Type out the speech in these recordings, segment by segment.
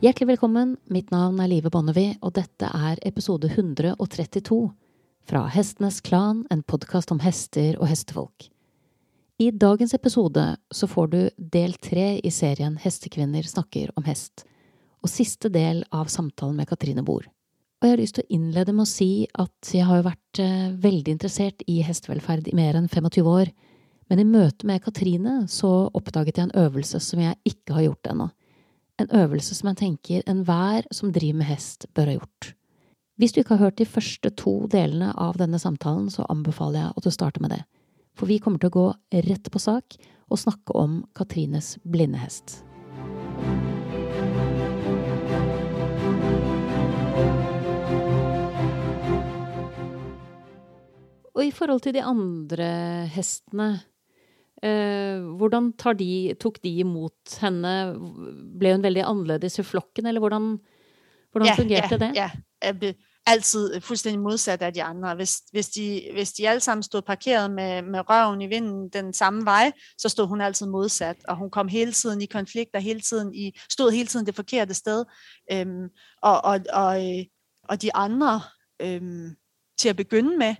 Hjertelig velkommen, mitt navn er Live Bonnevie, og dette er episode 132 fra Hestenes Klan, en podkast om hester og hestefolk. I dagens episode så får du del tre i serien Hestekvinner snakker om hest, og siste del av samtalen med Katrine Bohr. Og jeg har lyst til å innlede med å si at jeg har jo vært eh, veldig interessert i hestevelferd i mer enn 25 år, men i møte med Katrine så oppdaget jeg en øvelse som jeg ikke har gjort ennå. En øvelse som jeg tenker enhver som driver med hest, bør ha gjort. Hvis du ikke har hørt de første to delene av denne samtalen, så anbefaler jeg at du starter med det for vi kommer til å gå rett på sak og snakke om Katrines blindehest. Og i forhold til de andre hestene, hvordan de, tok de imot henne? Ble hun veldig annerledes i flokken, eller hvordan, hvordan ja, fungerte ja, det? Ja, altid fuldstændig modsat af de andre. Hvis, hvis, de, hvis de alle sammen stod parkeret med, med røven i vinden den samme vej, så stod hun altid modsat, og hun kom hele tiden i konflikter, hele tiden i, stod hele tiden det forkerte sted. Øhm, og, og, og, og de andre, øhm, til at begynde med,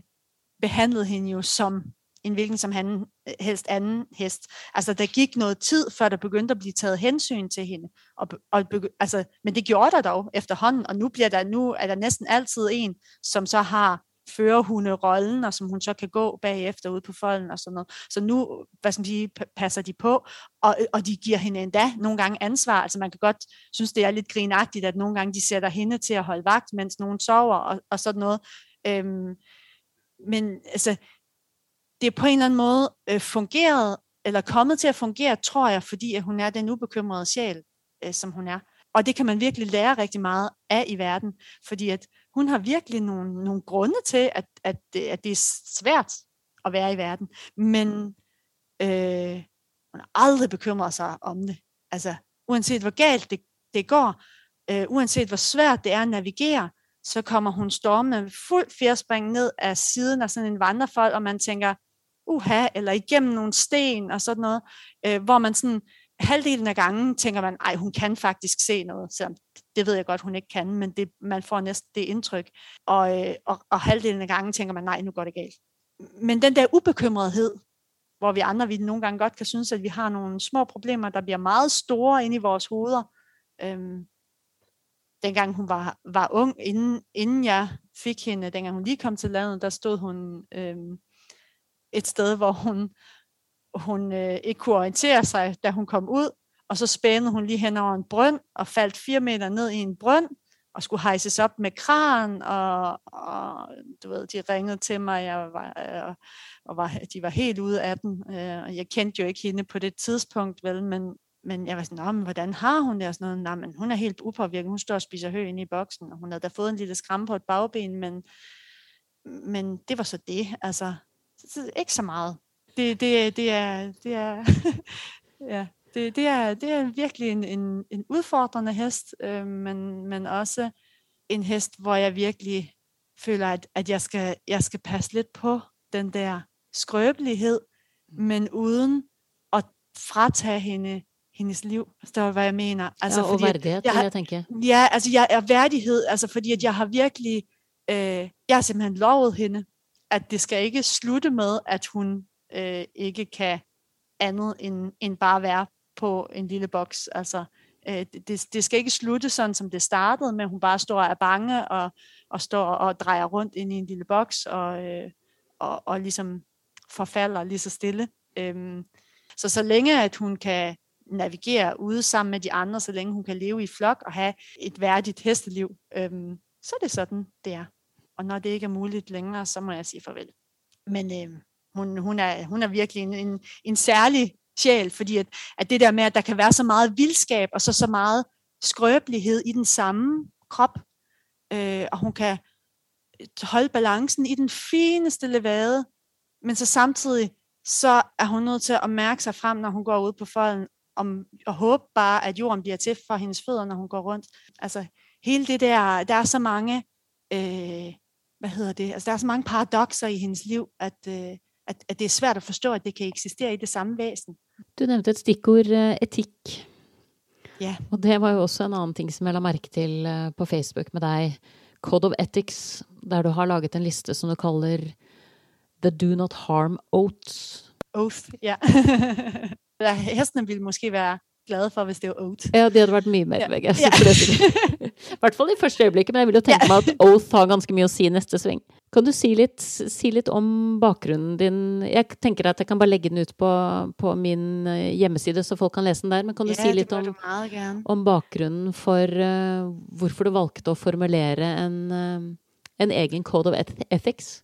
behandlede hende jo som en hvilken som han helst anden hest. Altså, der gik noget tid, før der begyndte at blive taget hensyn til hende. Og, og, altså, men det gjorde der dog efterhånden, og nu, bliver der, nu er der næsten altid en, som så har førerhunderollen, og som hun så kan gå bagefter ud på folden og sådan noget. Så nu, hvad skal man sige, passer de på, og, og de giver hende endda nogle gange ansvar. Altså man kan godt synes, det er lidt grinagtigt, at nogle gange de sætter hende til at holde vagt, mens nogen sover og, og sådan noget. Øhm, men altså, det er på en eller anden måde øh, fungeret, eller kommet til at fungere, tror jeg, fordi at hun er den ubekymrede sjæl, øh, som hun er. Og det kan man virkelig lære rigtig meget af i verden, fordi at hun har virkelig nogle, nogle grunde til, at, at, det, at det er svært at være i verden. Men øh, hun har aldrig bekymret sig om det. Altså, uanset hvor galt det, det går, øh, uanset hvor svært det er at navigere, så kommer hun stormende fuld fjerspring ned af siden af sådan en vandrefold, og man tænker, uha, eller igennem nogle sten og sådan noget, øh, hvor man sådan halvdelen af gangen tænker man, ej, hun kan faktisk se noget, selvom det ved jeg godt, hun ikke kan, men det, man får næsten det indtryk. Og, øh, og, og halvdelen af gangen tænker man, nej, nu går det galt. Men den der ubekymrethed, hvor vi andre vi nogle gange godt kan synes, at vi har nogle små problemer, der bliver meget store inde i vores hoveder. Øhm, dengang hun var, var ung, inden, inden jeg fik hende, dengang hun lige kom til landet, der stod hun øhm, et sted, hvor hun, hun øh, ikke kunne orientere sig, da hun kom ud, og så spændede hun lige hen over en brønd, og faldt fire meter ned i en brønd, og skulle hejses op med kran, og, og du ved, de ringede til mig, jeg var, øh, og var, de var helt ude af den, øh, og jeg kendte jo ikke hende på det tidspunkt, vel, men, men jeg var sådan, men hvordan har hun det? Og sådan noget. Nej, men hun er helt upåvirket. Hun står og spiser hø inde i boksen, og hun havde da fået en lille skram på et bagben, men, men det var så det. Altså, ikke så meget. Det, det, det er, det er, ja, det, det, er, det er virkelig en, en, en udfordrende hest, øh, men, men også en hest, hvor jeg virkelig føler, at, at jeg, skal, jeg skal passe lidt på den der skrøbelighed, mm. men uden at fratage hende hendes liv. Forstår du, hvad jeg mener? Altså, ja, og værdighed, jeg, jeg tænker. Ja, altså jeg er værdighed, altså fordi at jeg har virkelig, øh, jeg har simpelthen lovet hende, at det skal ikke slutte med, at hun øh, ikke kan andet end, end bare være på en lille boks. Altså, øh, det, det skal ikke slutte sådan, som det startede, men hun bare står og er bange og, og står og drejer rundt ind i en lille boks og, øh, og, og ligesom forfalder lige så stille. Øhm, så så længe at hun kan navigere ude sammen med de andre, så længe hun kan leve i flok og have et værdigt hesteliv, øhm, så er det sådan, det er. Og når det ikke er muligt længere, så må jeg sige farvel. Men øh, hun, hun, er, hun er virkelig en, en, en særlig sjæl, fordi at, at det der med, at der kan være så meget vildskab, og så så meget skrøbelighed i den samme krop, øh, og hun kan holde balancen i den fineste levade, men så samtidig, så er hun nødt til at mærke sig frem, når hun går ud på folden, om, og håbe bare, at jorden bliver til for hendes fødder, når hun går rundt. Altså hele det der, der er så mange øh, hvad hedder det, altså der er så mange paradoxer i hendes liv, at, øh, at, at det er svært at forstå, at det kan eksistere i det samme væsen. Du nævnte et stikord, uh, etik. Ja. Og det var jo også en annen ting som jeg la merke til eh, på Facebook med deg. Code of Ethics, der du har laget en liste som du kaller The Do Not Harm Oats. Oath, ja. ja. Hestene ville måske være glade for, hvis det var oat. Ja, de hadde vært mye mer Ja. det sikkert. I hvert fall i første øyeblikket, men jeg vil jo tenke meg at Oath har ganske mye å si i neste sving. Kan du si litt, si litt om bakgrunnen din? Jeg tenker at jeg kan bare legge den ut på, på min eh, hjemmeside, så folk kan lese den der. Men kan du ja, si litt det om, om bakgrunnen for eh, hvorfor du valgte å formulere en, eh, en egen code of eth- ethics?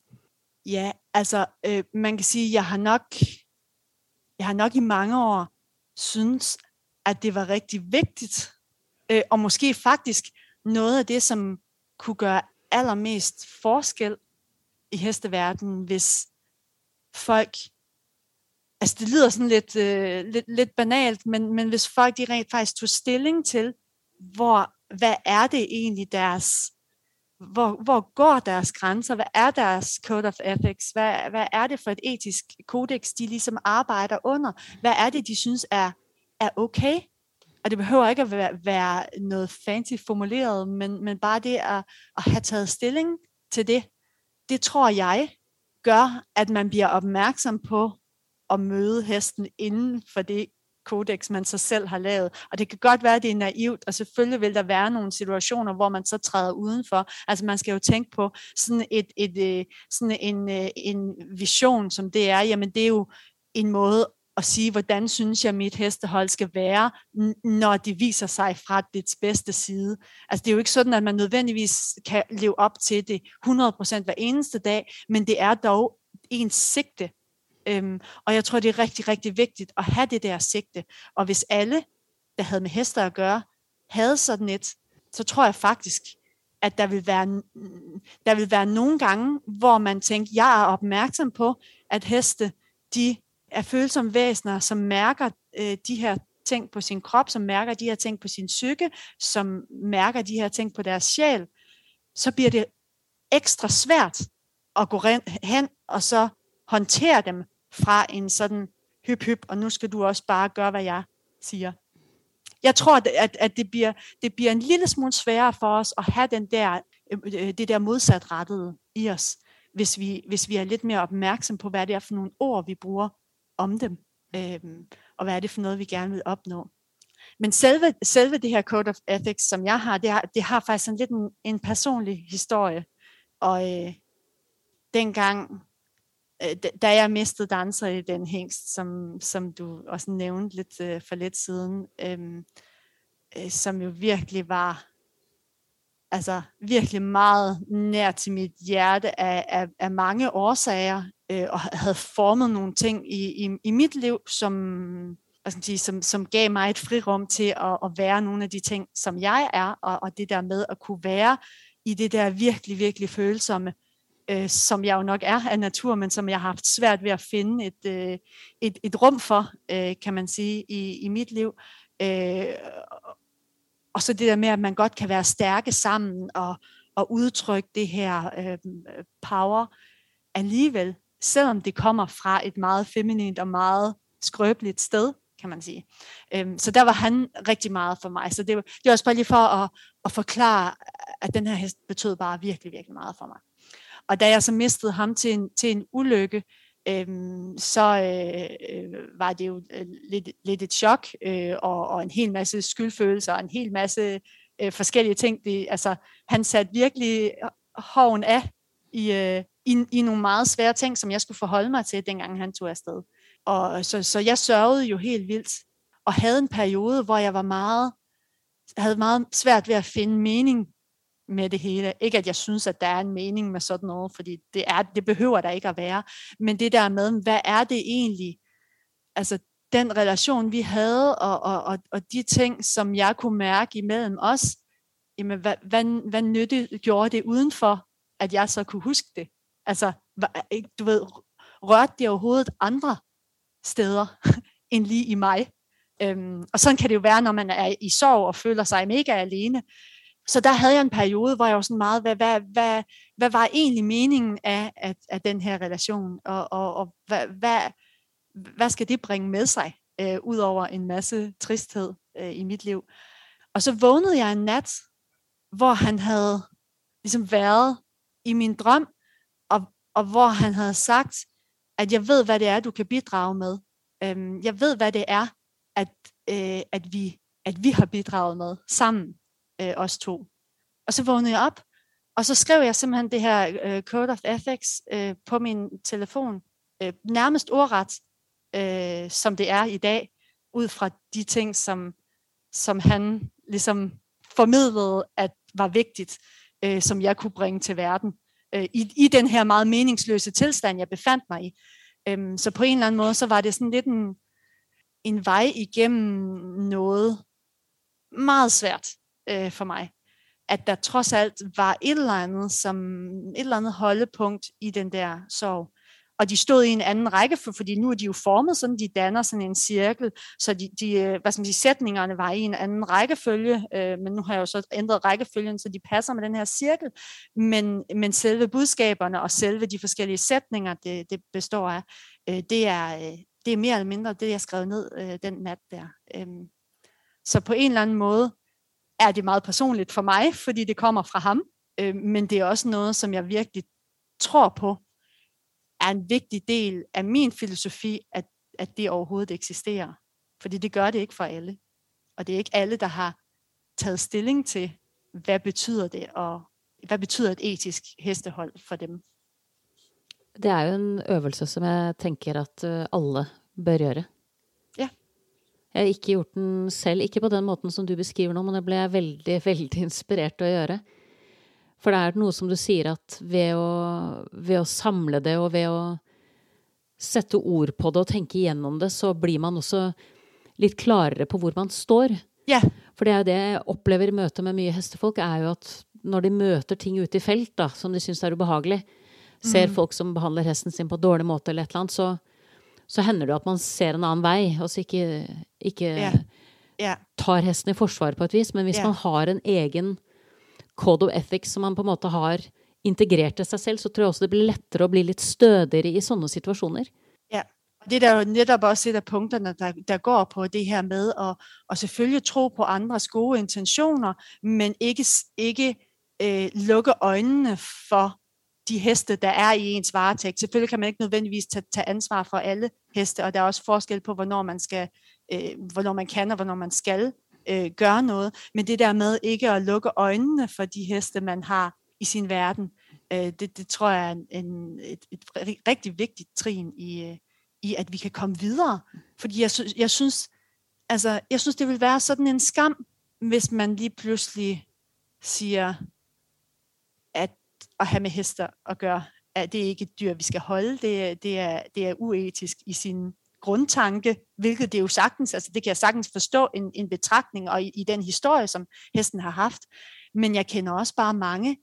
Ja, altså øh, man kan sige, jeg har nok, jeg har nok i mange år synes, at det var rigtig vigtigt, øh, og måske faktisk noget af det, som kunne gøre allermest forskel i hesteverdenen, hvis folk, altså det lyder sådan lidt, øh, lidt, lidt banalt, men, men hvis folk de rent faktisk tog stilling til, hvor, hvad er det egentlig deres, hvor, hvor går deres grænser, hvad er deres code of ethics, hvad, hvad er det for et etisk kodex, de ligesom arbejder under, hvad er det, de synes er, er okay, og det behøver ikke at være, være noget fancy formuleret, men, men bare det at, at have taget stilling til det, det tror jeg gør, at man bliver opmærksom på at møde hesten inden for det kodex, man så selv har lavet. Og det kan godt være, at det er naivt, og selvfølgelig vil der være nogle situationer, hvor man så træder udenfor. Altså man skal jo tænke på sådan, et, et, øh, sådan en, øh, en vision, som det er, jamen det er jo en måde at sige, hvordan synes jeg, mit hestehold skal være, når de viser sig fra dets bedste side. Altså det er jo ikke sådan, at man nødvendigvis kan leve op til det 100% hver eneste dag, men det er dog ens sigte. Øhm, og jeg tror, det er rigtig, rigtig vigtigt at have det der sigte. Og hvis alle, der havde med hester at gøre, havde sådan et, så tror jeg faktisk, at der vil være, der vil være nogle gange, hvor man tænker, jeg er opmærksom på, at heste, de er følsomme væsener, som mærker øh, de her ting på sin krop, som mærker de her ting på sin psyke, som mærker de her ting på deres sjæl, så bliver det ekstra svært at gå hen og så håndtere dem fra en sådan hyp hyp, og nu skal du også bare gøre, hvad jeg siger. Jeg tror, at, at, det, bliver, det bliver en lille smule sværere for os at have den der, øh, øh, det der modsatrettede i os, hvis vi, hvis vi er lidt mere opmærksom på, hvad det er for nogle ord, vi bruger om dem, øh, og hvad er det for noget, vi gerne vil opnå. Men selve, selve det her Code of Ethics, som jeg har, det har, det har faktisk sådan lidt en, en personlig historie. Og øh, dengang, øh, da- da jeg mistede danser i den hængst, som, som du også nævnte lidt øh, for lidt siden, øh, øh, som jo virkelig var altså virkelig meget nær til mit hjerte af, af, af mange årsager, øh, og havde formet nogle ting i, i, i mit liv, som, hvad skal sige, som, som gav mig et frirum til at, at være nogle af de ting, som jeg er, og, og det der med at kunne være i det der virkelig, virkelig følsomme, øh, som jeg jo nok er af natur, men som jeg har haft svært ved at finde et, øh, et, et rum for, øh, kan man sige, i, i mit liv. Øh, og så det der med, at man godt kan være stærke sammen og, og udtrykke det her øh, power alligevel, selvom det kommer fra et meget feminint og meget skrøbeligt sted, kan man sige. Øhm, så der var han rigtig meget for mig. Så det, var- det var også bare lige for at, at forklare, at den her hest betød bare virkelig, virkelig meget for mig. Og da jeg så mistede ham til en, til en ulykke, øhm, så øh, øh, var det jo øh, lidt, lidt et chok, øh, og, og en hel masse skyldfølelser, og en hel masse øh, forskellige ting. Det, altså, han satte virkelig øh, hoven af i, øh, i, i nogle meget svære ting, som jeg skulle forholde mig til, dengang han tog afsted. Og så, så jeg sørgede jo helt vildt, og havde en periode, hvor jeg var meget, havde meget svært ved at finde mening med det hele. Ikke at jeg synes, at der er en mening med sådan noget, fordi det, er, det behøver der ikke at være. Men det der med, hvad er det egentlig, altså den relation, vi havde, og, og, og, og de ting, som jeg kunne mærke imellem os, jamen hvad, hvad, hvad nytte gjorde det udenfor, at jeg så kunne huske det? Altså, øh, du ved, rørte det overhovedet andre steder end lige i mig? Øhm, og sådan kan det jo være, når man er i sorg og føler sig mega alene. Så der havde jeg en periode, hvor jeg var sådan meget, hvad, hvad, hvad, hvad var egentlig meningen af, af, af den her relation, og, og, og hvad, hvad, hvad skal det bringe med sig? øh, ud over en masse tristhed øh, i mit liv. Og så vågnede jeg en nat, hvor han havde ligesom været i min drøm, og, hvor han havde sagt, at jeg ved, hvad det er, du kan bidrage med. Øhm, jeg ved, hvad det er, at, øh, at, vi, at vi har bidraget med sammen, øh, os to. Og så vågnede jeg op, og så skrev jeg simpelthen det her øh, Code of Ethics øh, på min telefon, øh, nærmest ordret, øh, som det er i dag, ud fra de ting, som, som han ligesom formidlede, at var vigtigt, øh, som jeg kunne bringe til verden, øh, i, i den her meget meningsløse tilstand, jeg befandt mig i. Øhm, så på en eller anden måde, så var det sådan lidt en, en vej igennem noget meget svært øh, for mig. At der trods alt var et eller andet, som et eller andet holdepunkt i den der sorg og de stod i en anden række, fordi nu er de jo formet sådan, de danner sådan en cirkel, så de, de øh, hvad skal man sige, sætningerne var i en anden rækkefølge, øh, men nu har jeg jo så ændret rækkefølgen, så de passer med den her cirkel, men, men selve budskaberne og selve de forskellige sætninger, det, det består af, øh, det, er, øh, det er mere eller mindre det, jeg skrev ned øh, den nat der. Øh, så på en eller anden måde er det meget personligt for mig, fordi det kommer fra ham, øh, men det er også noget, som jeg virkelig tror på, er en vigtig del af min filosofi, at, at det overhovedet eksisterer. Fordi det gør det ikke for alle. Og det er ikke alle, der har taget stilling til, hvad betyder det, og hvad betyder et etisk hestehold for dem. Det er jo en øvelse, som jeg tænker, at øh, alle bør gøre. Ja. Jeg har ikke gjort den selv, ikke på den måten, som du beskriver nu, men det blev jeg veldig, veldig inspireret til at gøre. For det er noe som du sier, at ved å, ved å samle det, og ved å sette ord på det og tenke igjennom det, så blir man også litt klarere på hvor man står. Yeah. For det er jo det jeg opplever i møte med mye hestefolk, er jo at når de møter ting ute i felt da, som de syns er ubehagelig, ser mm. folk som behandler hesten sin på dårlig måte eller et eller annet, så, så hender det at man ser en annen vei, og så ikke, ikke yeah. Yeah. tar hesten i forsvar på et vis. Men hvis man har en egen code of ethics som man på en måte har integrert til seg selv, så tror jeg også det blir lettere å bli litt stødigere i sånne situasjoner. Ja, det er jo netop også et af punkterne, der, der går på det her med at, at selvfølgelig tro på andres gode intentioner, men ikke, ikke øh, lukke øjnene for de heste, der er i ens varetægt. Selvfølgelig kan man ikke nødvendigvis tage, tage ansvar for alle heste, og der er også forskel på, hvornår man, skal, øh, hvornår man kan og hvornår man skal øh, gøre noget. Men det der med ikke at lukke øjnene for de heste, man har i sin verden, øh, det, det tror jeg er en, en, et, et rigtig vigtigt trin i, øh, i, at vi kan komme videre. Fordi jeg, jeg, synes, altså, jeg synes, det vil være sådan en skam, hvis man lige pludselig siger, at at have med hester at gøre, at det er ikke et dyr, vi skal holde. Det, det, er, det er uetisk i sin grundtanke, hvilket det jo sagtens, altså det kan jeg sagtens forstå en, en betragtning og i, i den historie, som hesten har haft. Men jeg kender også bare mange,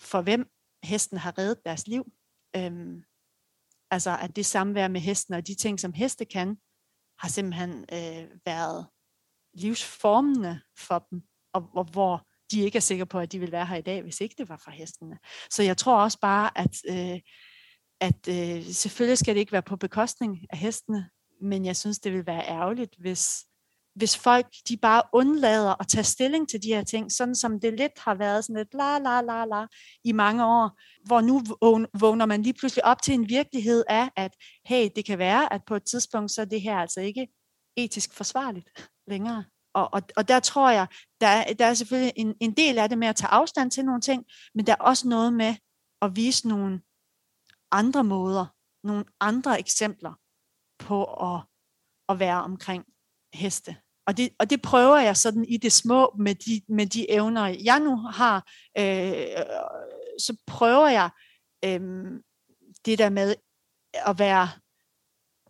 for hvem hesten har reddet deres liv. Øhm, altså at det samvær med hesten og de ting, som heste kan, har simpelthen øh, været livsformende for dem, og, og hvor de ikke er sikre på, at de vil være her i dag, hvis ikke det var for hestene. Så jeg tror også bare, at, øh, at øh, selvfølgelig skal det ikke være på bekostning af hestene, men jeg synes, det vil være ærgerligt, hvis, hvis folk de bare undlader at tage stilling til de her ting, sådan som det lidt har været sådan lidt la la la la i mange år, hvor nu vågner man lige pludselig op til en virkelighed af, at hey, det kan være, at på et tidspunkt, så er det her altså ikke etisk forsvarligt længere. Og, og, og der tror jeg, der, der er selvfølgelig en, en del af det med at tage afstand til nogle ting, men der er også noget med at vise nogle andre måder, nogle andre eksempler på at, at være omkring heste. Og det, og det prøver jeg sådan i det små med de, med de evner, jeg nu har. Øh, så prøver jeg øh, det der med at være,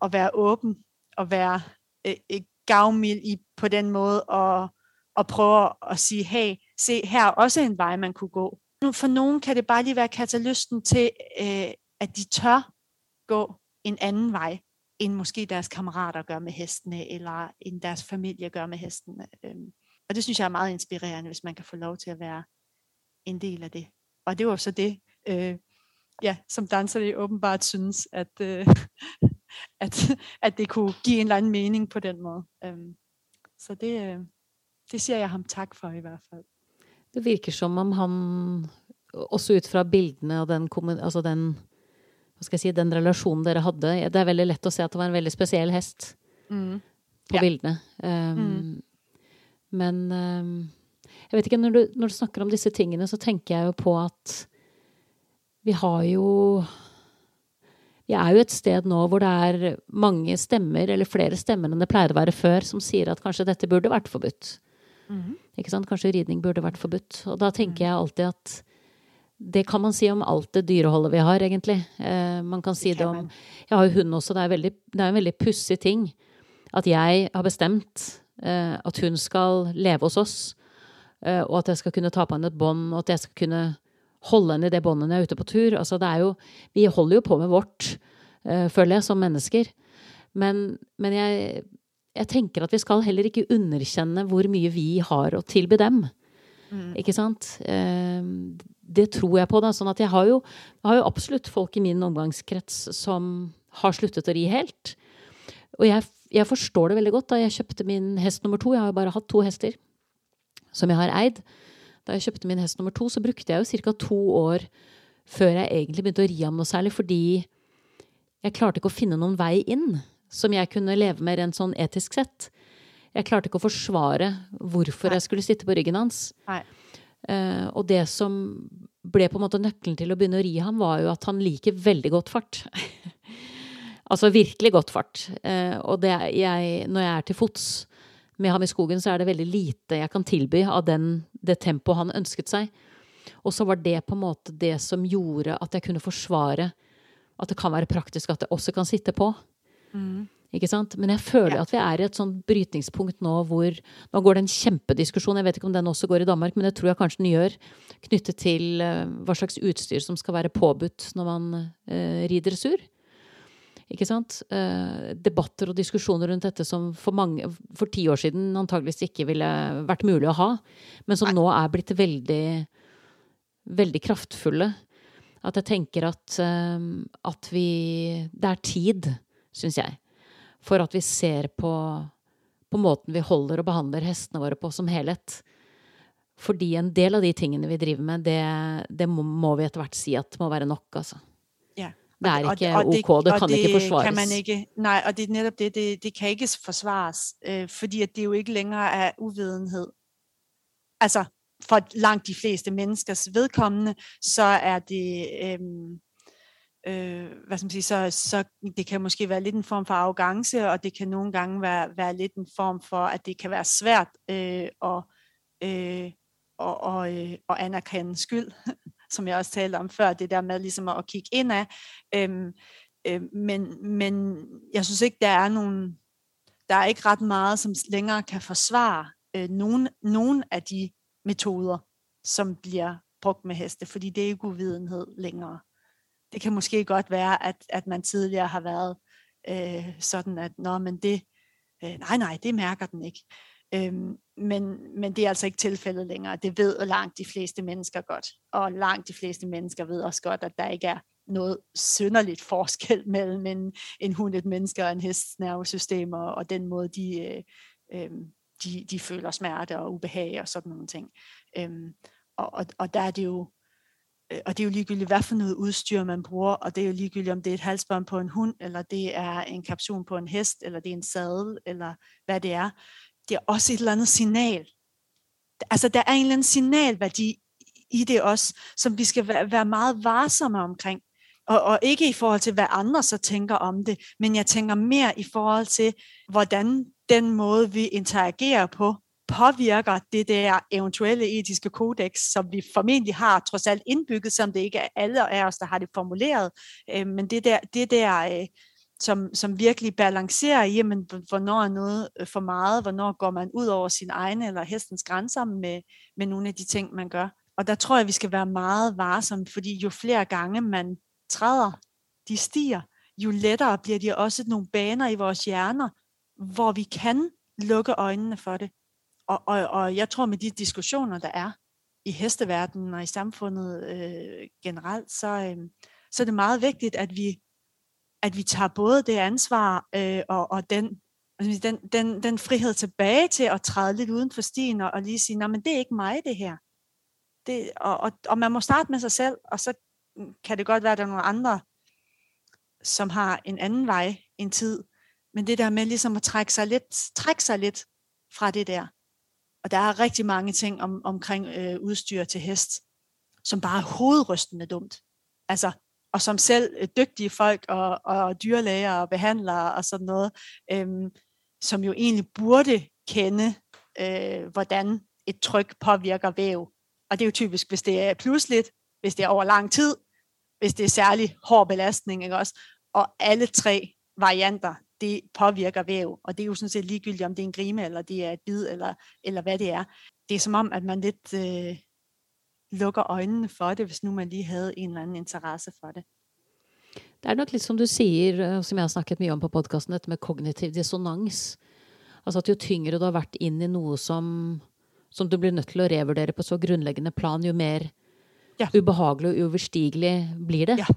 at være åben, og være øh, øh, gavmild i på den måde, og, og prøve at sige, hey, se, her er også en vej, man kunne gå. For nogen kan det bare lige være katalysten til, øh, at de tør gå en anden vej, end måske deres kammerater gør med hestene, eller end deres familie gør med hestene. Øhm, og det synes jeg er meget inspirerende, hvis man kan få lov til at være en del af det. Og det var så det, øh, ja, som danserne åbenbart synes, at, øh, at, at det kunne give en eller anden mening på den måde. Øhm, så det, øh, det siger jeg ham tak for i hvert fald. Det virker som om han, også ut fra bildene og den, altså den, hva skal jeg si, den relasjonen dere hadde Det er veldig lett å se at det var en veldig spesiell hest mm. på ja. bildene. Um, mm. Men um, jeg vet ikke, når du, når du snakker om disse tingene, så tenker jeg jo på at vi har jo Vi er jo et sted nå hvor det er mange stemmer, eller flere stemmer enn det pleide å være før, som sier at kanskje dette burde vært forbudt. Mm. Ikke sant? Kanskje ridning burde vært forbudt. Og da tenker jeg alltid at det kan man si om alt det dyreholdet vi har, egentlig. Eh, man kan si det om Jeg har jo hund også. Det er, veldig, det er en veldig pussig ting at jeg har bestemt eh, at hun skal leve hos oss, eh, og at jeg skal kunne ta på henne et bånd, og at jeg skal kunne holde henne i det båndet når jeg er ute på tur. Altså, det er jo Vi holder jo på med vårt, eh, føler jeg, som mennesker. Men, men jeg jeg tenker at vi skal heller ikke underkjenne hvor mye vi har å tilby dem. Mm. Ikke sant? Ehm, det tror jeg på, da. Sånn at jeg har jo, jeg har jo absolutt folk i min omgangskrets som har sluttet å ri helt. Og jeg, jeg, forstår det veldig godt. Da jeg kjøpte min hest nummer to Jeg har jo bare hatt to hester som jeg har eid. Da jeg kjøpte min hest nummer to, så brukte jeg jo ca. to år før jeg egentlig begynte å ri ham noe særlig, fordi jeg klarte ikke å finne noen vei inn som jeg kunne leve med rent sånn etisk sett. Jeg klarte ikke å forsvare hvorfor Nei. jeg skulle sitte på ryggen hans. Uh, og det som ble på en måte nøkkelen til å begynne å ri ham, var jo at han liker veldig godt fart. altså virkelig godt fart. Uh, og det, jeg, når jeg er til fots med ham i skogen, så er det veldig lite jeg kan tilby av den, det tempoet han ønsket seg. Og så var det på en måte det som gjorde at jeg kunne forsvare at det kan være praktisk at jeg også kan sitte på. Mm. Ikke sant? Men jeg føler at vi er i et sånn brytningspunkt nå hvor Nå går det en kjempediskusjon, jeg vet ikke om den også går i Danmark, men det tror jeg kanskje den gjør, knyttet til uh, hva slags utstyr som skal være påbudt når man uh, rir dressur. Ikke sant? Uh, debatter og diskusjoner rundt dette som for, mange, for ti år siden antageligvis ikke ville vært mulig å ha, men som nå er blitt veldig, veldig kraftfulle. At jeg tenker at, at vi Det er tid syns jeg. For at vi ser på, på måten vi holder og behandler hestene våre på som helhet. Fordi en del av de tingene vi driver med, det, det må, må, vi etter hvert si at må være nok, altså. Ja. Det er ikke og, og, ok, det kan det ikke forsvares. Kan man ikke, nej, og det er netop det, det, det kan ikke forsvares, øh, fordi at det jo ikke længere er uvidenhed. Altså, for langt de fleste menneskers vedkommende, så er det, øh, øh, hvad skal man sige, så, så det kan måske være lidt en form for arrogance, og det kan nogle gange være, være lidt en form for, at det kan være svært øh, at, øh, og, og, øh, og anerkende skyld, som jeg også talte om før, det der med ligesom at, at kigge ind af. Øhm, øh, men, men jeg synes ikke, der er nogen, der er ikke ret meget, som længere kan forsvare øh, nogen, nogen af de metoder, som bliver brugt med heste, fordi det er ikke uvidenhed længere det kan måske godt være, at, at man tidligere har været øh, sådan, at Nå, men det, øh, nej, nej, det mærker den ikke. Øhm, men, men det er altså ikke tilfældet længere. Det ved langt de fleste mennesker godt. Og langt de fleste mennesker ved også godt, at der ikke er noget synderligt forskel mellem en, en hund, et menneske og en hests nervesystem, og, og den måde, de, øh, øh, de, de føler smerte og ubehag og sådan nogle ting. Øhm, og, og, og der er det jo Øh, Øh, og det er jo ligegyldigt, hvad for noget udstyr man bruger, og det er jo ligegyldigt, om det er et halsbånd på en hund, eller det er en kapsjon på en hest, eller det er en sadel, eller hvad det er. Det er også et eller andet signal. Altså, der er en eller anden signalværdi i det også, som vi skal være meget varsomme omkring. Og, og ikke i forhold til, hvad andre så tænker om det, men jeg tænker mere i forhold til, hvordan den måde, vi interagerer på, påvirker det der eventuelle etiske kodex, som vi formentlig har trods alt indbygget, som det ikke er alle af os, der har det formuleret, øh, men det der, det der øh, som, som virkelig balancerer, jamen, hvornår er noget øh, for meget, hvornår går man ud over sin egne eller hestens grænser med, med nogle af de ting, man gør. Og der tror jeg, vi skal være meget varsomme, fordi jo flere gange man træder, de stiger, jo lettere bliver de også nogle baner i vores hjerner, hvor vi kan lukke øjnene for det. Og, og, og jeg tror med de diskussioner, der er i hesteverdenen og i samfundet øh, generelt, så, øh, så er det meget vigtigt, at vi, at vi tager både det ansvar øh, og, og den, altså den, den, den frihed tilbage til at træde lidt uden for stien og, og lige sige, nej, men det er ikke mig det her. Det, og, og, og man må starte med sig selv, og så kan det godt være, at der er nogle andre, som har en anden vej en tid. Men det der med ligesom at trække sig lidt, trække sig lidt fra det der. Og der er rigtig mange ting om, omkring øh, udstyr til hest, som bare er hovedrystende dumt. Altså, og som selv øh, dygtige folk og, og dyrlæger og behandlere og sådan noget, øh, som jo egentlig burde kende, øh, hvordan et tryk påvirker væv. Og det er jo typisk, hvis det er pludseligt, hvis det er over lang tid, hvis det er særlig hård belastning, ikke også? Og alle tre varianter, det påvirker væv, og det er jo sådan set ligegyldigt, om det er en grime, eller det er et bid, eller, eller hvad det er. Det er som om, at man lidt øh, lukker øjnene for det, hvis nu man lige havde en eller anden interesse for det. Det er nok lidt som du siger, som jeg har snakket mye om på podcasten, dette med kognitiv dissonans. Altså at jo tyngre du har vært inn i noe som, som du blir nødt til å revurdere på så grundlæggende plan, jo mer ja. ubehagelig og uoverstigelig blir det. Ja.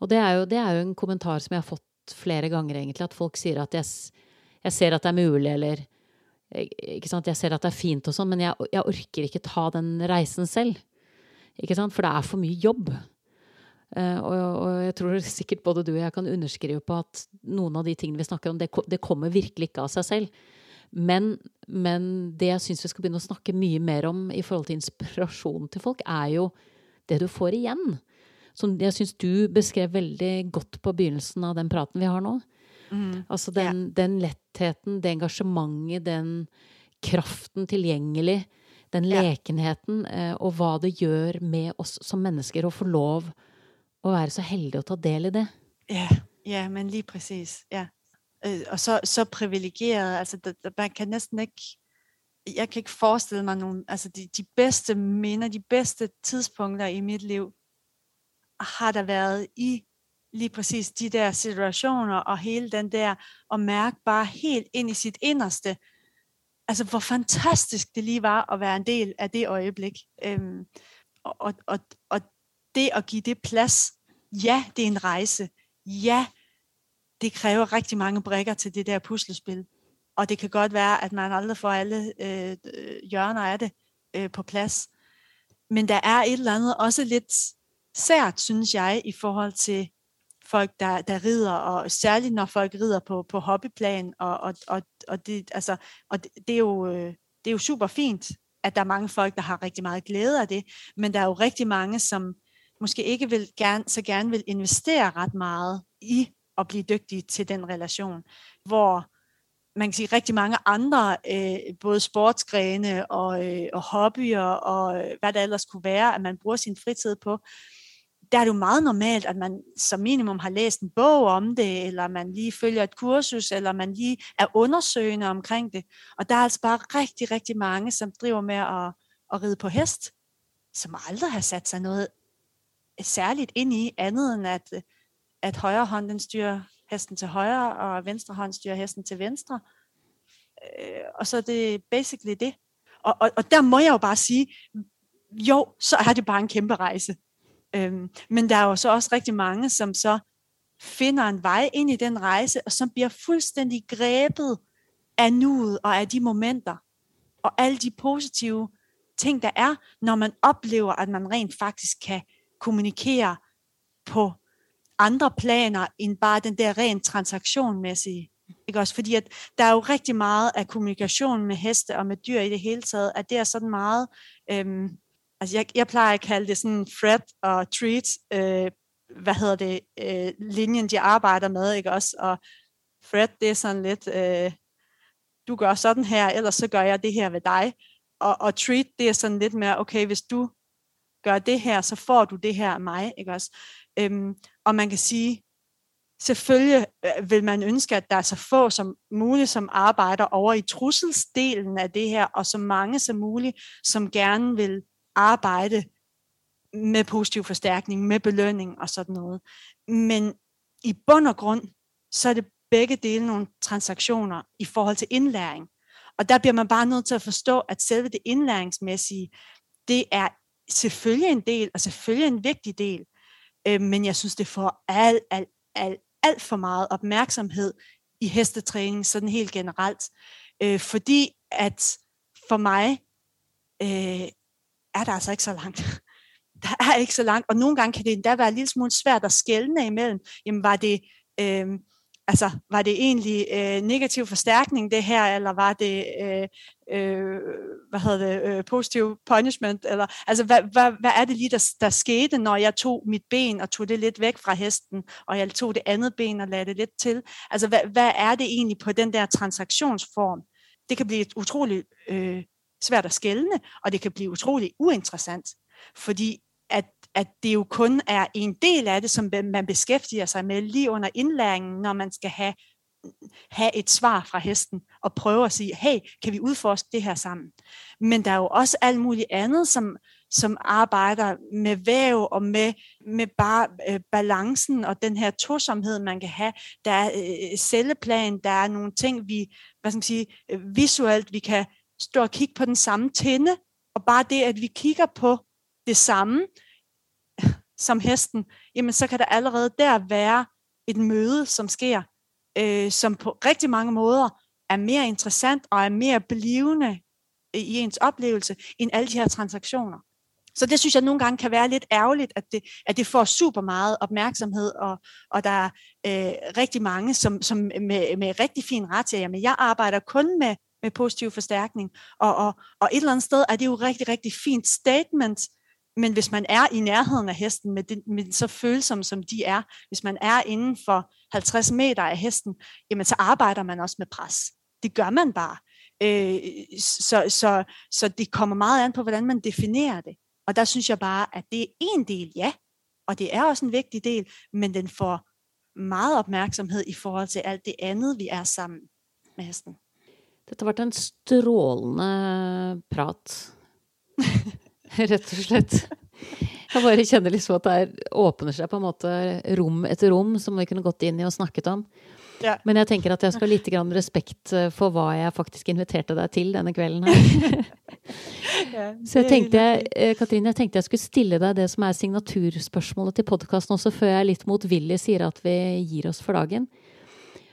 Og det er, jo, det er jo en kommentar som jeg har fått flere ganger, egentlig. At folk sier at jeg, jeg ser at det er mulig, eller ikke sant? Jeg ser at det er fint og sånn, men jeg, jeg, orker ikke ta den reisen selv. Ikke sant? For det er for mye jobb. Uh, og, og, jeg tror sikkert både du og jeg kan underskrive på at noen av de tingene vi snakker om, det, det kommer virkelig ikke av seg selv. Men, men det jeg syns vi skal begynne å snakke mye mer om i forhold til inspirasjonen til folk, er jo det du får igjen som jeg syns du beskrev veldig godt på begynnelsen av den praten vi har nå. Mm. Altså den, yeah. den, lettheten, det engasjementet, den kraften tilgjengelig, den lekenheten, eh, og hva det gjør med oss som mennesker å få lov å være så heldige å ta del i det. Ja, ja men lige præcis. Ja. Øh, og så, så privilegeret. Altså, man kan næsten ikke jeg kan ikke forestille mig nogle, altså de, de bedste minder, de bedste tidspunkter i mit liv, har der været i lige præcis de der situationer og hele den der, og mærke bare helt ind i sit inderste, altså hvor fantastisk det lige var at være en del af det øjeblik. Øhm, og, og, og det at give det plads, ja, det er en rejse. Ja, det kræver rigtig mange brikker til det der puslespil. Og det kan godt være, at man aldrig får alle øh, hjørner af det øh, på plads. Men der er et eller andet også lidt sært, synes jeg, i forhold til folk, der, der rider, og særligt når folk rider på, på hobbyplan, og, og, og, og, det, altså, og det, det, er jo, øh, det er jo super fint, at der er mange folk, der har rigtig meget glæde af det, men der er jo rigtig mange, som måske ikke vil gerne, så gerne vil investere ret meget i at blive dygtige til den relation, hvor man kan sige rigtig mange andre, øh, både sportsgrene og, øh, og hobbyer og øh, hvad der ellers kunne være, at man bruger sin fritid på, der er det jo meget normalt, at man som minimum har læst en bog om det, eller man lige følger et kursus, eller man lige er undersøgende omkring det. Og der er altså bare rigtig, rigtig mange, som driver med at, at ride på hest, som aldrig har sat sig noget særligt ind i, andet end at, at højre hånd den styrer hesten til højre, og venstre hånd styrer hesten til venstre. Øh, og så er det basically det. Og, og, og der må jeg jo bare sige, jo, så er det bare en kæmpe rejse. Øhm, men der er jo så også rigtig mange, som så finder en vej ind i den rejse, og som bliver fuldstændig grebet af nuet og af de momenter, og alle de positive ting, der er, når man oplever, at man rent faktisk kan kommunikere på andre planer, end bare den der rent transaktionmæssige. Ikke også? Fordi at der er jo rigtig meget af kommunikation med heste og med dyr i det hele taget, at det er sådan meget øhm, altså jeg, jeg plejer at kalde det sådan threat og Treat, øh, hvad hedder det, øh, linjen de arbejder med, ikke også? Og threat, det er sådan lidt, øh, du gør sådan her, ellers så gør jeg det her ved dig. Og, og Treat, det er sådan lidt mere, okay, hvis du gør det her, så får du det her af mig, ikke også? Øhm, og man kan sige, selvfølgelig øh, vil man ønske, at der er så få som muligt, som arbejder over i trusselsdelen af det her, og så mange som muligt, som gerne vil arbejde med positiv forstærkning, med belønning og sådan noget. Men i bund og grund, så er det begge dele nogle transaktioner i forhold til indlæring. Og der bliver man bare nødt til at forstå, at selve det indlæringsmæssige, det er selvfølgelig en del, og selvfølgelig en vigtig del, øh, men jeg synes, det får alt, alt, alt, alt for meget opmærksomhed i hestetræning, sådan helt generelt. Øh, fordi at for mig øh, er der altså ikke så langt. Der er ikke så langt, og nogle gange kan det endda være en lille smule svært at skælne imellem. Jamen var det, øh, altså, var det egentlig øh, negativ forstærkning det her, eller var det øh, øh, hvad hedder det, øh, positiv punishment, eller altså hvad, hvad, hvad er det lige, der, der skete, når jeg tog mit ben og tog det lidt væk fra hesten, og jeg tog det andet ben og lagde det lidt til. Altså hvad, hvad er det egentlig på den der transaktionsform? Det kan blive utroligt øh, svært at skælne, og det kan blive utroligt uinteressant, fordi at, at det jo kun er en del af det, som man beskæftiger sig med lige under indlæringen, når man skal have have et svar fra hesten og prøve at sige, hey, kan vi udforske det her sammen? Men der er jo også alt muligt andet, som, som arbejder med væv og med, med bare øh, balancen og den her tosomhed, man kan have. Der er øh, øh celleplan, der er nogle ting, vi hvad skal man sige, øh, visuelt, vi kan stå og kigge på den samme tinde, og bare det, at vi kigger på det samme som hesten, jamen så kan der allerede der være et møde, som sker, øh, som på rigtig mange måder er mere interessant og er mere blivende i ens oplevelse end alle de her transaktioner. Så det synes jeg nogle gange kan være lidt ærgerligt, at det, at det får super meget opmærksomhed, og, og der er øh, rigtig mange, som, som med, med rigtig fin ret siger, jamen jeg arbejder kun med, med positiv forstærkning, og, og, og et eller andet sted er det jo rigtig, rigtig fint statement, men hvis man er i nærheden af hesten, med, det, med så følsomme som de er, hvis man er inden for 50 meter af hesten, jamen så arbejder man også med pres. Det gør man bare. Øh, så, så, så det kommer meget an på, hvordan man definerer det. Og der synes jeg bare, at det er en del, ja, og det er også en vigtig del, men den får meget opmærksomhed i forhold til alt det andet, vi er sammen med hesten. Dette har vært en strålende prat. Rett og slett. Jeg bare kjenner liksom at det åpner seg på en måte rom etter rom som vi kunne gått inn i og snakket om. Ja. Men jeg tenker at jeg skal ha litt respekt eh, for hva jeg faktisk inviterte deg til denne kvelden her. Så jeg tenkte, eh, Katrine, jeg tenkte jeg skulle stille deg det som er signaturspørsmålet til podkasten også, før jeg litt motvillig sier at vi gir oss for dagen.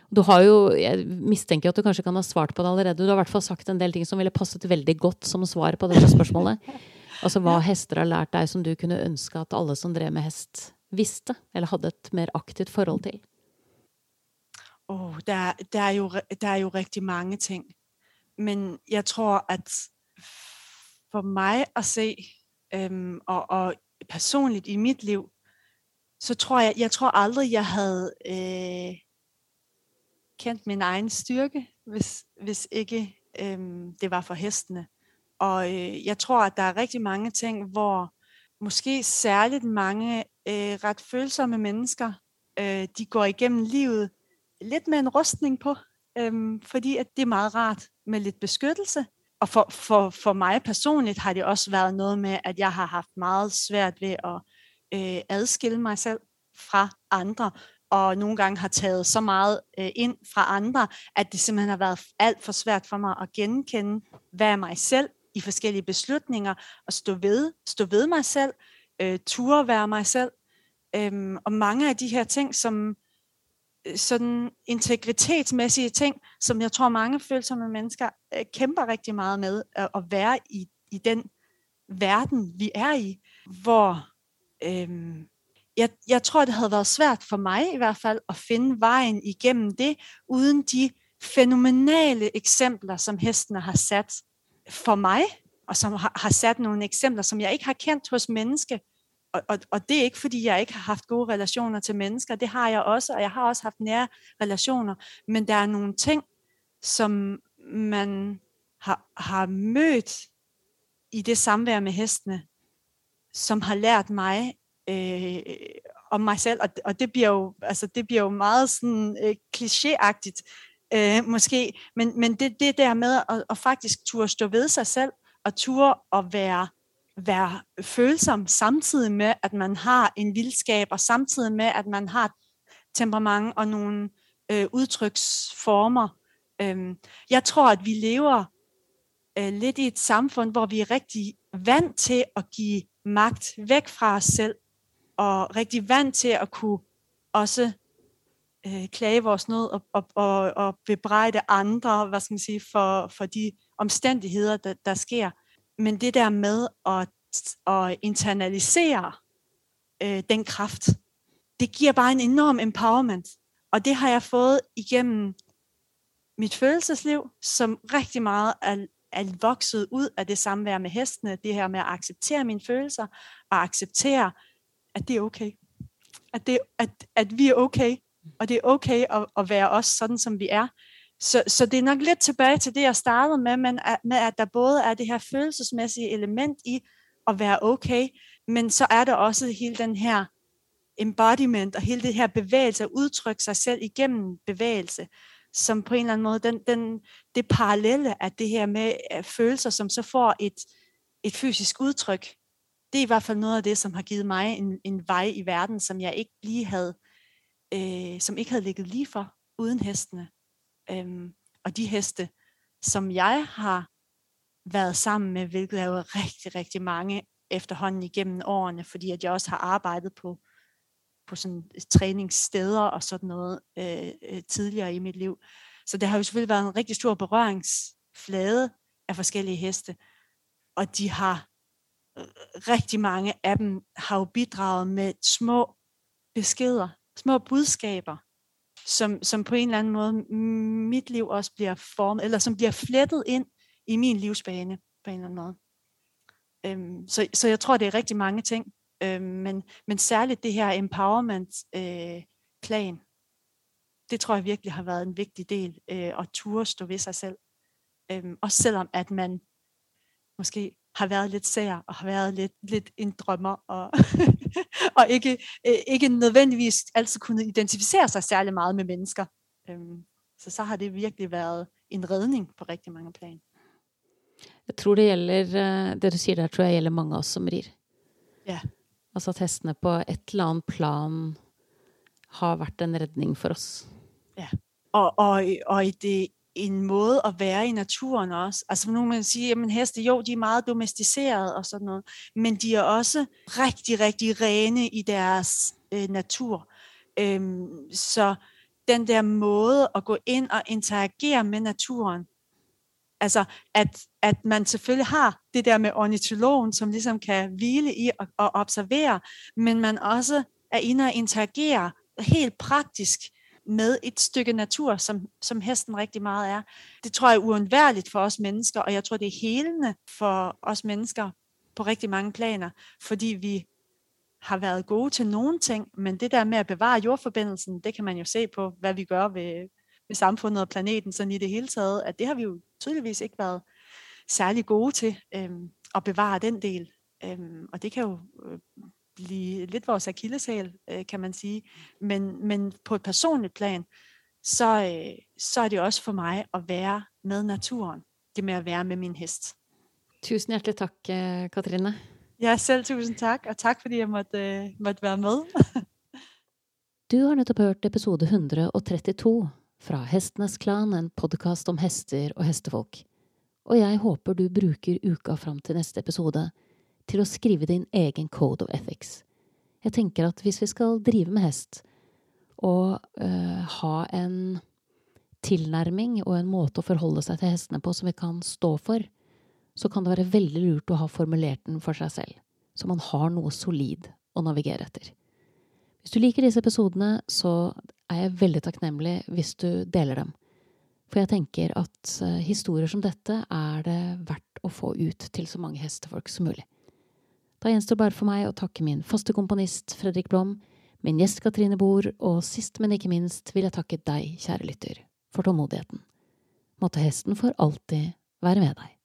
Du har jo, Jeg mistenker at du kanskje kan ha svart på det allerede. Du har i hvert fall sagt en del ting som ville passet veldig godt som svar på dette spørsmålet. Altså hva hester har lært deg som du kunne ønske at alle som drev med hest, visste, eller hadde et mer aktivt forhold til? Oh, der, der, er jo, der er jo rigtig mange ting. Men jeg tror, at for mig at se, øhm, og, og personligt i mit liv, så tror jeg, jeg tror aldrig, jeg havde øh, kendt min egen styrke, hvis, hvis ikke øhm, det var for hestene. Og øh, jeg tror, at der er rigtig mange ting, hvor måske særligt mange øh, ret følsomme mennesker, øh, de går igennem livet lidt med en rustning på, øh, fordi at det er meget rart med lidt beskyttelse. Og for, for, for mig personligt har det også været noget med, at jeg har haft meget svært ved at øh, adskille mig selv fra andre, og nogle gange har taget så meget øh, ind fra andre, at det simpelthen har været alt for svært for mig at genkende, hvad er mig selv, i forskellige beslutninger, og stå ved, stå ved mig selv, øh, ture være mig selv, øhm, og mange af de her ting, som øh, sådan integritetsmæssige ting, som jeg tror mange følsomme mennesker øh, kæmper rigtig meget med, at, at være i, i den verden, vi er i, hvor øhm, jeg, jeg tror, det havde været svært for mig i hvert fald at finde vejen igennem det, uden de fænomenale eksempler, som hestene har sat for mig, og som har, har sat nogle eksempler, som jeg ikke har kendt hos menneske. Og, og, og det er ikke, fordi jeg ikke har haft gode relationer til mennesker. Det har jeg også, og jeg har også haft nære relationer. Men der er nogle ting, som man har, har mødt i det samvær med hestene, som har lært mig øh, om mig selv, og, og det bliver jo, altså det bliver jo meget sådan øh, klichéagtigt, øh, måske, men, men det, det der med at, at faktisk turde stå ved sig selv, og turde at være, være følsom, samtidig med, at man har en vildskab, og samtidig med, at man har temperament og nogle øh, udtryksformer. Øh, jeg tror, at vi lever øh, lidt i et samfund, hvor vi er rigtig vant til at give magt væk fra os selv, og rigtig vant til at kunne også øh, klage vores nød og, og, og, og bebrejde andre, hvad skal man sige, for, for de omstændigheder, der, der sker. Men det der med at, at internalisere øh, den kraft, det giver bare en enorm empowerment. Og det har jeg fået igennem mit følelsesliv, som rigtig meget er, er vokset ud af det samvær med hestene, det her med at acceptere mine følelser, og acceptere, at det er okay. At, det, at, at vi er okay, og det er okay at, at være os sådan, som vi er. Så, så det er nok lidt tilbage til det, jeg startede med, men at, med at der både er det her følelsesmæssige element i at være okay, men så er der også hele den her embodiment og hele det her bevægelse, at udtrykke sig selv igennem bevægelse, som på en eller anden måde, den, den, det parallelle af det her med følelser, som så får et, et fysisk udtryk, det er i hvert fald noget af det, som har givet mig en, en vej i verden, som jeg ikke lige havde, øh, som ikke havde ligget lige for uden hestene. Øhm, og de heste, som jeg har været sammen med, hvilket er jo rigtig, rigtig mange efterhånden igennem årene, fordi at jeg også har arbejdet på, på sådan træningssteder og sådan noget øh, øh, tidligere i mit liv. Så det har jo selvfølgelig været en rigtig stor berøringsflade af forskellige heste, og de har rigtig mange af dem har jo bidraget med små beskeder, små budskaber, som, som på en eller anden måde mit liv også bliver formet, eller som bliver flettet ind i min livsbane på en eller anden måde. Øhm, så, så jeg tror, det er rigtig mange ting, øhm, men, men særligt det her empowerment-plan, øh, det tror jeg virkelig har været en vigtig del, øh, at turde stå ved sig selv. Øhm, også selvom at man måske har været lidt sær og har været lidt, lidt en drømmer og, og ikke, øh, ikke nødvendigvis altid kunne identificere sig særlig meget med mennesker. Øhm, så så har det virkelig været en redning på rigtig mange plan. Jeg tror det gjelder eh, Det du sier der, tror jeg gjelder mange av oss som rir. Ja. Altså at hestene på et eller annet plan har vært en redning for oss. Ja. Og, og, og i det en måde at være i naturen også. Altså nu man sige, at heste, jo, de er meget domesticeret og sådan noget, men de er også rigtig, rigtig rene i deres øh, natur. Øhm, så den der måde at gå ind og interagere med naturen, altså at, at man selvfølgelig har det der med ornitologen, som ligesom kan hvile i og, og observere, men man også er inde og interagere helt praktisk med et stykke natur, som, som hesten rigtig meget er. Det tror jeg er uundværligt for os mennesker, og jeg tror, det er helende for os mennesker på rigtig mange planer, fordi vi har været gode til nogle ting, men det der med at bevare jordforbindelsen, det kan man jo se på, hvad vi gør ved, ved samfundet og planeten sådan i det hele taget, at det har vi jo tydeligvis ikke været særlig gode til øhm, at bevare den del. Øhm, og det kan jo øh, blive lidt vores akilleshæl, øh, kan man sige. Men, men på et personligt plan, så, øh, så er det også for mig at være med naturen. Det med at være med min hest. Tusind hjertelig tak, øh, Katrine. Ja, selv tusind tak, og tak fordi jeg måtte, øh, måtte være med. du har netop hørt episode 132 fra Hestenes Klan, en podcast om hester og hestefolk. Og jeg håper du bruker uka fram til neste episode til å skrive din egen code of ethics. Jeg tenker at hvis vi skal drive med hest, og øh, ha en tilnærming og en måte å forholde seg til hestene på som vi kan stå for, så kan det være veldig lurt å ha formulert den for seg selv, så man har noe solid å navigere etter. Hvis du liker disse episodene, så er jeg veldig takknemlig hvis du deler dem. For jeg tenker at eh, historier som dette er det verdt å få ut til så mange hestefolk som mulig. Da gjenstår bare for meg å takke min faste komponist Fredrik Blom, min gjest Katrine Bohr, og sist, men ikke minst vil jeg takke deg, kjære lytter, for tålmodigheten. Måtte hesten for alltid være med deg.